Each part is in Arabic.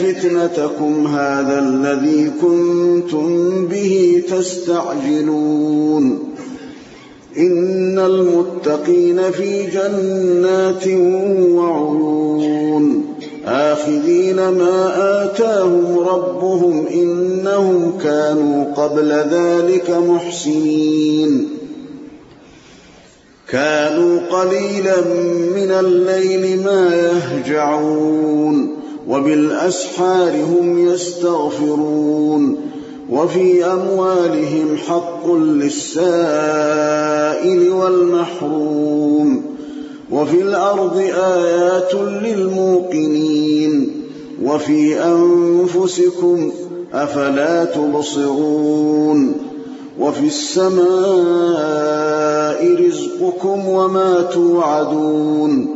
فتنتكم هذا الذي كنتم به تستعجلون إن المتقين في جنات وعيون آخذين ما آتاهم ربهم إنهم كانوا قبل ذلك محسنين كانوا قليلا من الليل ما يهجعون وبالأسحار هم يستغفرون وفي أموالهم حق للسائل والمحروم وفي الأرض آيات للموقنين وفي أنفسكم أفلا تبصرون وفي السماء رزقكم وما توعدون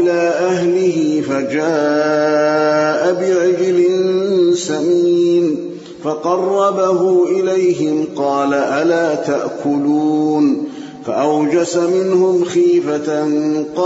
إلى أهله فجاء بعجل سمين فقربه إليهم قال ألا تأكلون فأوجس منهم خيفة